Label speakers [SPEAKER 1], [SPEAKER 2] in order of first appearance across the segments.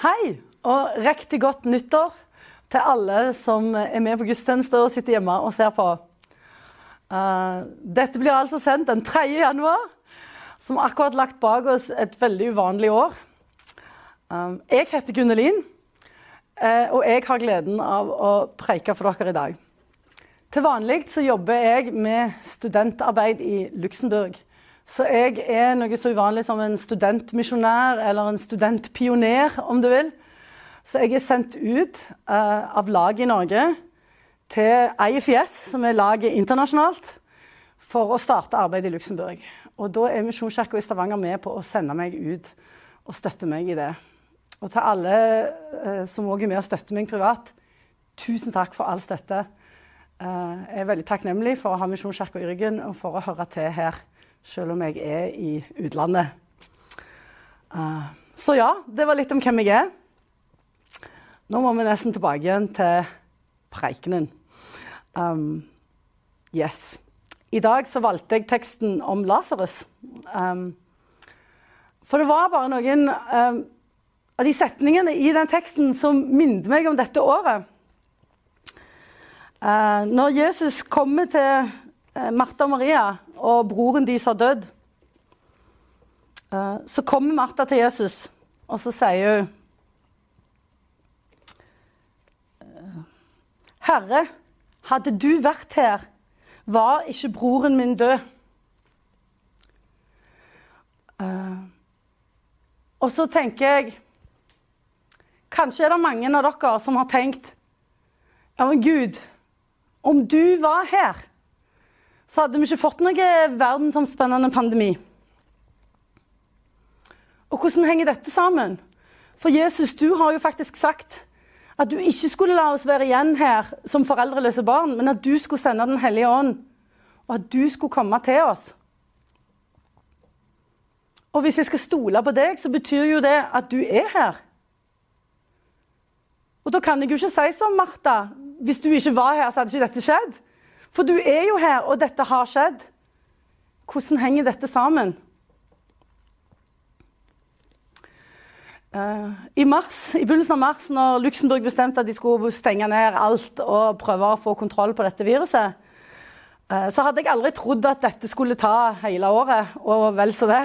[SPEAKER 1] Hei, og riktig godt nyttår til alle som er med på gudstjeneste og sitter hjemme og ser på. Uh, dette blir altså sendt den 3. januar, som akkurat lagt bak oss et veldig uvanlig år. Um, jeg heter Gunnelin, uh, og jeg har gleden av å preike for dere i dag. Til vanlig så jobber jeg med studentarbeid i Luxembourg. Så jeg er noe så uvanlig som en studentmisjonær eller en studentpioner, om du vil. Så jeg er sendt ut uh, av laget i Norge til IFIS, som er laget internasjonalt, for å starte arbeid i Luxembourg. Og da er Misjonskirka i Stavanger med på å sende meg ut og støtte meg i det. Og til alle uh, som òg er med og støtter meg privat, tusen takk for all støtte. Uh, jeg er veldig takknemlig for å ha Misjonskirka i ryggen og for å høre til her selv om jeg er i utlandet. Uh, så ja, det var litt om hvem jeg er. Nå må vi nesten tilbake igjen til preikenen. Um, yes. I dag så valgte jeg teksten om Lasarus. Um, for det var bare noen um, av de setningene i den teksten som minnet meg om dette året. Uh, når Jesus kommer til Martha og Maria og broren deres har dødd. Eh, så kommer Martha til Jesus, og så sier hun eh, Herre, hadde du vært her, var ikke broren min død. Og så tenker jeg Kanskje er det mange av dere som har tenkt Ja, men Gud, om du var her, så hadde vi ikke fått noe verdensomspennende pandemi. Og hvordan henger dette sammen? For Jesus, du har jo faktisk sagt at du ikke skulle la oss være igjen her som foreldreløse barn, men at du skulle sende Den hellige ånd, og at du skulle komme til oss. Og hvis jeg skal stole på deg, så betyr jo det at du er her. Og da kan jeg jo ikke si som Martha hvis du ikke var her, så hadde ikke dette skjedd. For du er jo her, og dette har skjedd. Hvordan henger dette sammen? Uh, I mars, i begynnelsen av mars, når Luxembourg bestemte at de skulle stenge ned alt og prøve å få kontroll på dette viruset, uh, så hadde jeg aldri trodd at dette skulle ta hele året, og vel så det.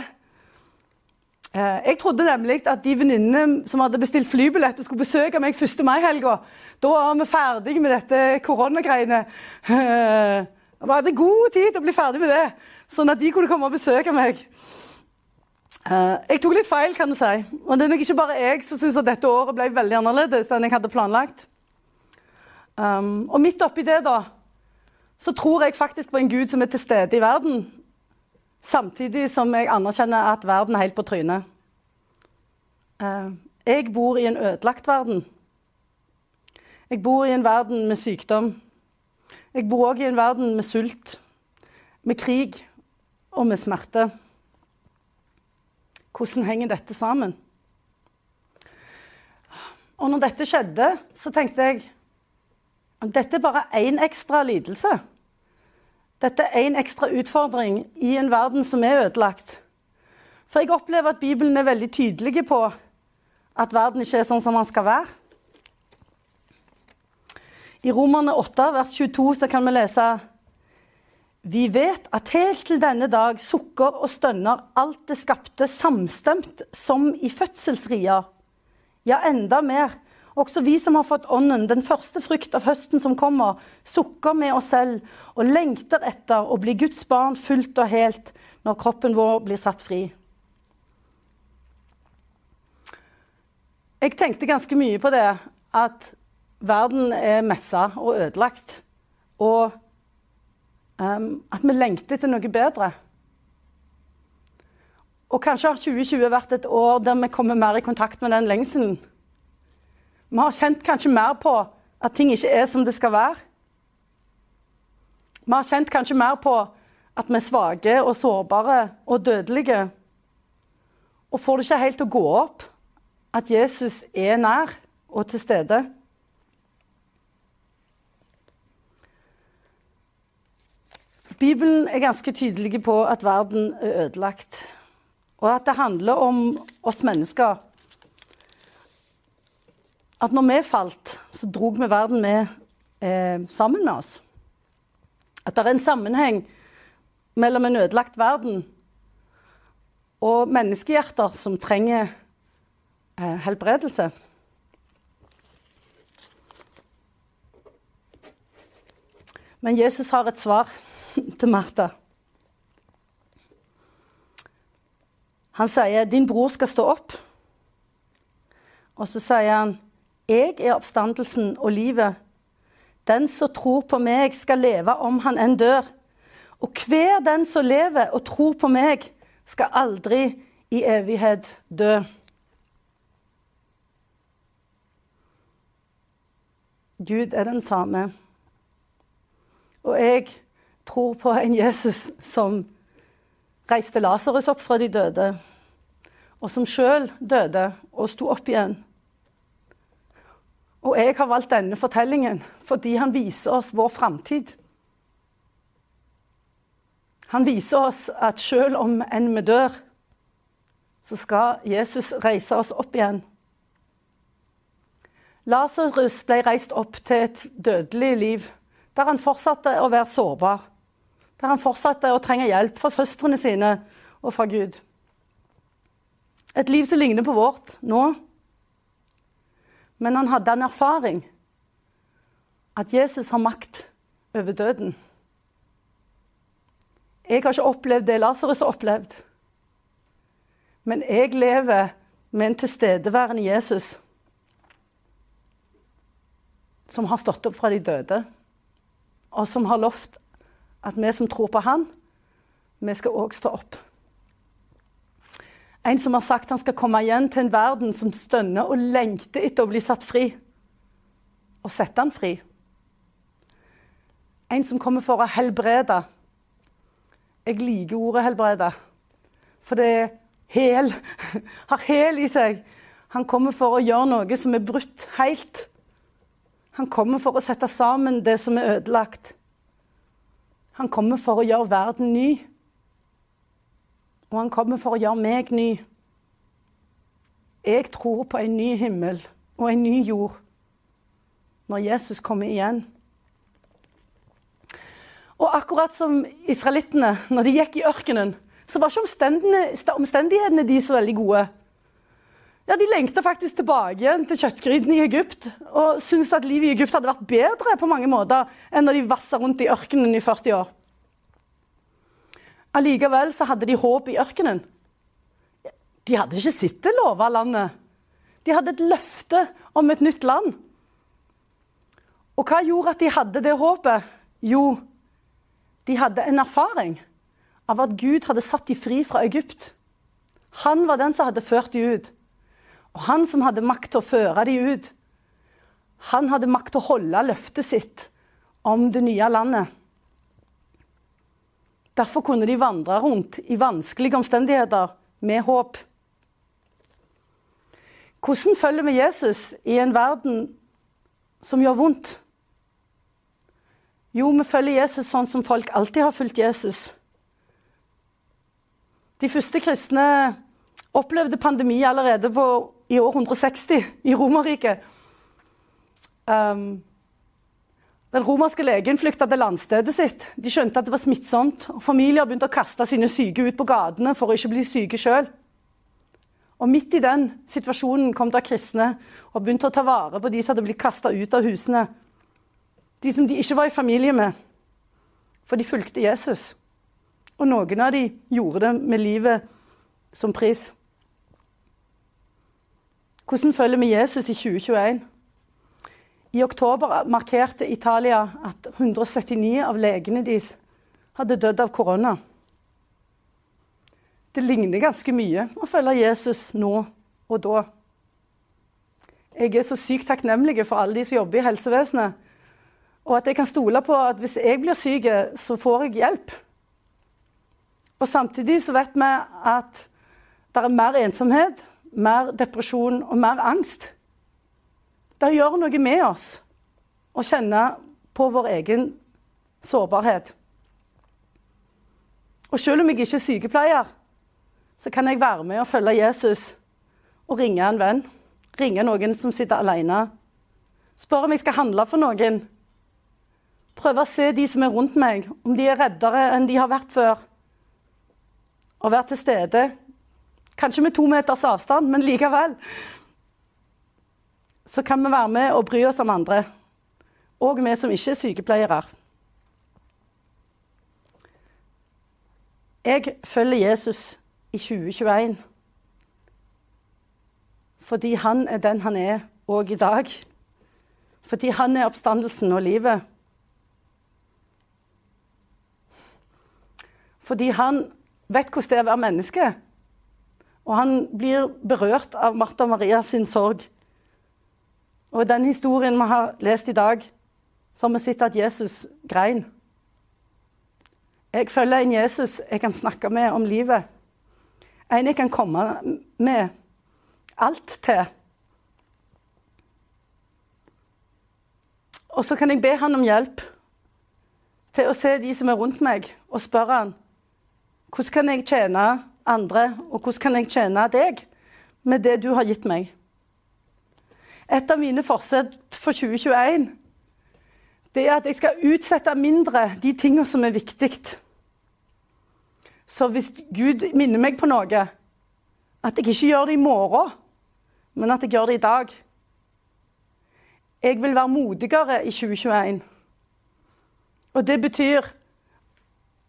[SPEAKER 1] Uh, jeg trodde nemlig at de venninnene som hadde bestilt flybillett og skulle besøke meg 1. mai-helga, da var vi ferdige med dette koronagreiene. Vi hadde god tid til å bli ferdig med det, sånn at de kunne komme og besøke meg. Eh, jeg tok litt feil, kan du si. Og det er nok ikke bare jeg som syns at dette året ble veldig annerledes enn jeg hadde planlagt. Um, og midt oppi det, da, så tror jeg faktisk på en gud som er til stede i verden. Samtidig som jeg anerkjenner at verden er helt på trynet. Uh, jeg bor i en ødelagt verden. Jeg bor i en verden med sykdom. Jeg bor òg i en verden med sult, med krig og med smerte. Hvordan henger dette sammen? Og når dette skjedde, så tenkte jeg dette er bare én ekstra lidelse. Dette er én ekstra utfordring i en verden som er ødelagt. For jeg opplever at Bibelen er veldig tydelig på at verden ikke er sånn som den skal være. I Romerne 8, vers 22, så kan vi lese Vi vet at helt til denne dag sukker og stønner alt det skapte samstemt som i fødselsria. Ja, enda mer. Også vi som har fått Ånden, den første frykt av høsten som kommer, sukker med oss selv og lengter etter å bli Guds barn fullt og helt når kroppen vår blir satt fri. Jeg tenkte ganske mye på det at verden er messa og ødelagt. Og um, at vi lengter til noe bedre. Og kanskje har 2020 vært et år der vi kommer mer i kontakt med den lengselen. Vi har kjent kanskje mer på at ting ikke er som det skal være. Vi har kjent kanskje mer på at vi er svake og sårbare og dødelige. Og får det ikke helt til å gå opp at Jesus er nær og til stede. Bibelen er ganske tydelig på at verden er ødelagt, og at det handler om oss mennesker. At når vi falt, så drog vi verden med eh, sammen med oss. At det er en sammenheng mellom en ødelagt verden og menneskehjerter som trenger eh, helbredelse. Men Jesus har et svar til Martha. Han sier 'din bror skal stå opp'. Og så sier han 'jeg er oppstandelsen og livet'. Den som tror på meg, skal leve om han enn dør. Og hver den som lever og tror på meg, skal aldri i evighet dø. Gud er den samme. Og jeg tror på en Jesus som reiste Lasarus opp fra de døde, og som sjøl døde og sto opp igjen. Og jeg har valgt denne fortellingen fordi han viser oss vår framtid. Han viser oss at selv om enn vi dør, så skal Jesus reise oss opp igjen. Lasarus ble reist opp til et dødelig liv, der han fortsatte å være sårbar. Der han fortsatte å trenge hjelp fra søstrene sine og fra Gud. Et liv som ligner på vårt nå. Men han hadde en erfaring. At Jesus har makt over døden. Jeg har ikke opplevd det Lasarus har opplevd. Men jeg lever med en tilstedeværende Jesus som har stått opp fra de døde, og som har lovt at vi som tror på Han, vi skal òg stå opp. En som har sagt han skal komme igjen til en verden som stønner og lengter etter å bli satt fri. Og sette han fri. En som kommer for å helbrede jeg liker ordet 'helbrede', for det er hel, har hel i seg. Han kommer for å gjøre noe som er brutt helt. Han kommer for å sette sammen det som er ødelagt. Han kommer for å gjøre verden ny. Og han kommer for å gjøre meg ny. Jeg tror på en ny himmel og en ny jord når Jesus kommer igjen. Og akkurat som israelittene, når de gikk i ørkenen, så var ikke omstendighetene de så veldig gode. Ja, De lengta faktisk tilbake igjen til kjøttgrytene i Egypt og syntes at livet i Egypt hadde vært bedre på mange måter enn når de vassa rundt i ørkenen i 40 år. Allikevel så hadde de håp i ørkenen. De hadde ikke sett det lova landet. De hadde et løfte om et nytt land. Og hva gjorde at de hadde det håpet? Jo, de hadde en erfaring av at Gud hadde satt dem fri fra Egypt. Han var den som hadde ført dem ut. Og han som hadde makt til å føre dem ut. Han hadde makt til å holde løftet sitt om det nye landet. Derfor kunne de vandre rundt i vanskelige omstendigheter med håp. Hvordan følger vi Jesus i en verden som gjør vondt? Jo, vi følger Jesus sånn som folk alltid har fulgt Jesus. De første kristne opplevde pandemi allerede på, i år 160 i Romerriket. Um, den romerske legen flykta til landstedet sitt. De skjønte at det var smittsomt. og Familier begynte å kaste sine syke ut på gatene for å ikke bli syke sjøl. Og midt i den situasjonen kom det kristne og begynte å ta vare på de som hadde blitt kasta ut av husene de som de ikke var i familie med, for de fulgte Jesus. Og noen av de gjorde det med livet som pris. Hvordan følger vi Jesus i 2021? I oktober markerte Italia at 179 av legene deres hadde dødd av korona. Det ligner ganske mye å følge Jesus nå og da. Jeg er så sykt takknemlig for alle de som jobber i helsevesenet, og at jeg kan stole på at hvis jeg blir syk, så får jeg hjelp. Og samtidig så vet vi at det er mer ensomhet, mer depresjon og mer angst. Det gjør noe med oss å kjenne på vår egen sårbarhet. Og selv om jeg ikke er sykepleier, så kan jeg være med og følge Jesus og ringe en venn. ringe noen som sitter alene. Spørre om jeg skal handle for noen. Prøve å se de som er rundt meg, om de er reddere enn de har vært før. Og være til stede. Kanskje med to meters avstand, men likevel. Så kan vi være med og bry oss om andre. Og vi som ikke er sykepleiere. Jeg følger Jesus i 2021 fordi han er den han er òg i dag. Fordi han er oppstandelsen og livet. Fordi han vet hvordan det er å være menneske. Og han blir berørt av Martha og Maria sin sorg. Og den historien vi har lest i dag, så har vi sett at Jesus grein. Jeg følger en Jesus jeg kan snakke med om livet. En jeg kan komme med alt til. Og så kan jeg be han om hjelp til å se de som er rundt meg, og spørre han hvordan kan jeg tjene andre, og hvordan kan jeg tjene deg med det du har gitt meg. Et av mine forsett for 2021 det er at jeg skal utsette mindre de tingene som er viktig. Så hvis Gud minner meg på noe, at jeg ikke gjør det i morgen, men at jeg gjør det i dag. Jeg vil være modigere i 2021. Og det betyr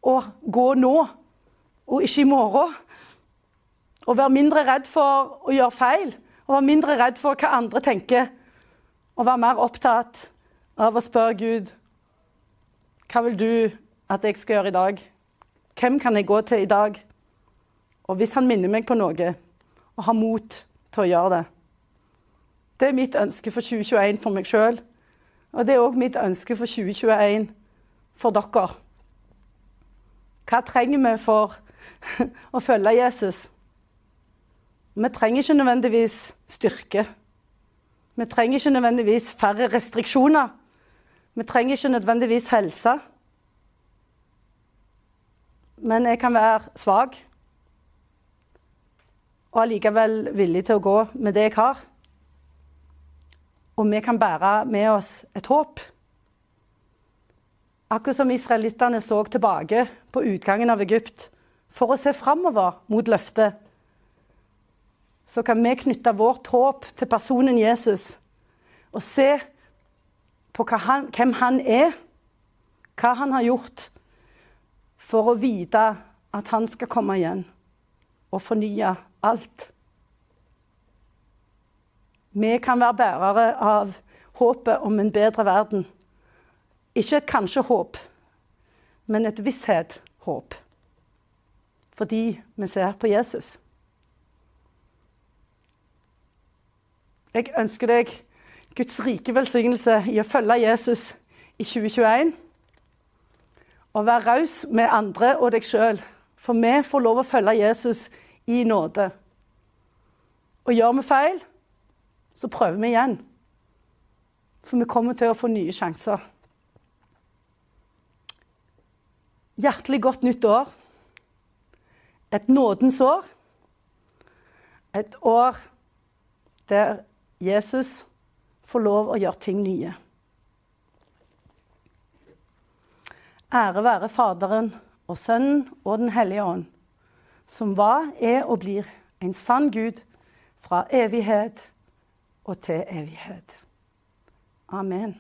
[SPEAKER 1] å gå nå, og ikke i morgen. Å være mindre redd for å gjøre feil, og være mindre redd for hva andre tenker. Og være mer opptatt av å spørre Gud hva vil du at jeg skal gjøre i dag? Hvem kan jeg gå til i dag? Og hvis han minner meg på noe, og har mot til å gjøre det. Det er mitt ønske for 2021 for meg sjøl. Og det er òg mitt ønske for 2021 for dere. Hva trenger vi for å følge Jesus? Vi trenger ikke nødvendigvis styrke. Vi trenger ikke nødvendigvis færre restriksjoner. Vi trenger ikke nødvendigvis helse. Men jeg kan være svak og allikevel villig til å gå med det jeg har og vi kan bære med oss et håp. Akkurat som israelittene så tilbake på utgangen av Egypt for å se framover mot løftet, så kan vi knytte vårt håp til personen Jesus og se på han, hvem han er, hva han har gjort, for å vite at han skal komme igjen og fornye alt. Vi kan være bærere av håpet om en bedre verden. Ikke et kanskje-håp, men et visshet-håp. Fordi vi ser på Jesus. Jeg ønsker deg Guds rike velsignelse i å følge Jesus i 2021. Og være raus med andre og deg sjøl. For vi får lov å følge Jesus i nåde. Og gjør vi feil, så prøver vi igjen. For vi kommer til å få nye sjanser. Hjertelig godt nytt år. Et nådens år. Et år der Jesus får lov å gjøre ting nye. Ære være Faderen og Sønnen og Den hellige ånd, som var, er og blir en sann Gud fra evighet og til evighet. Amen.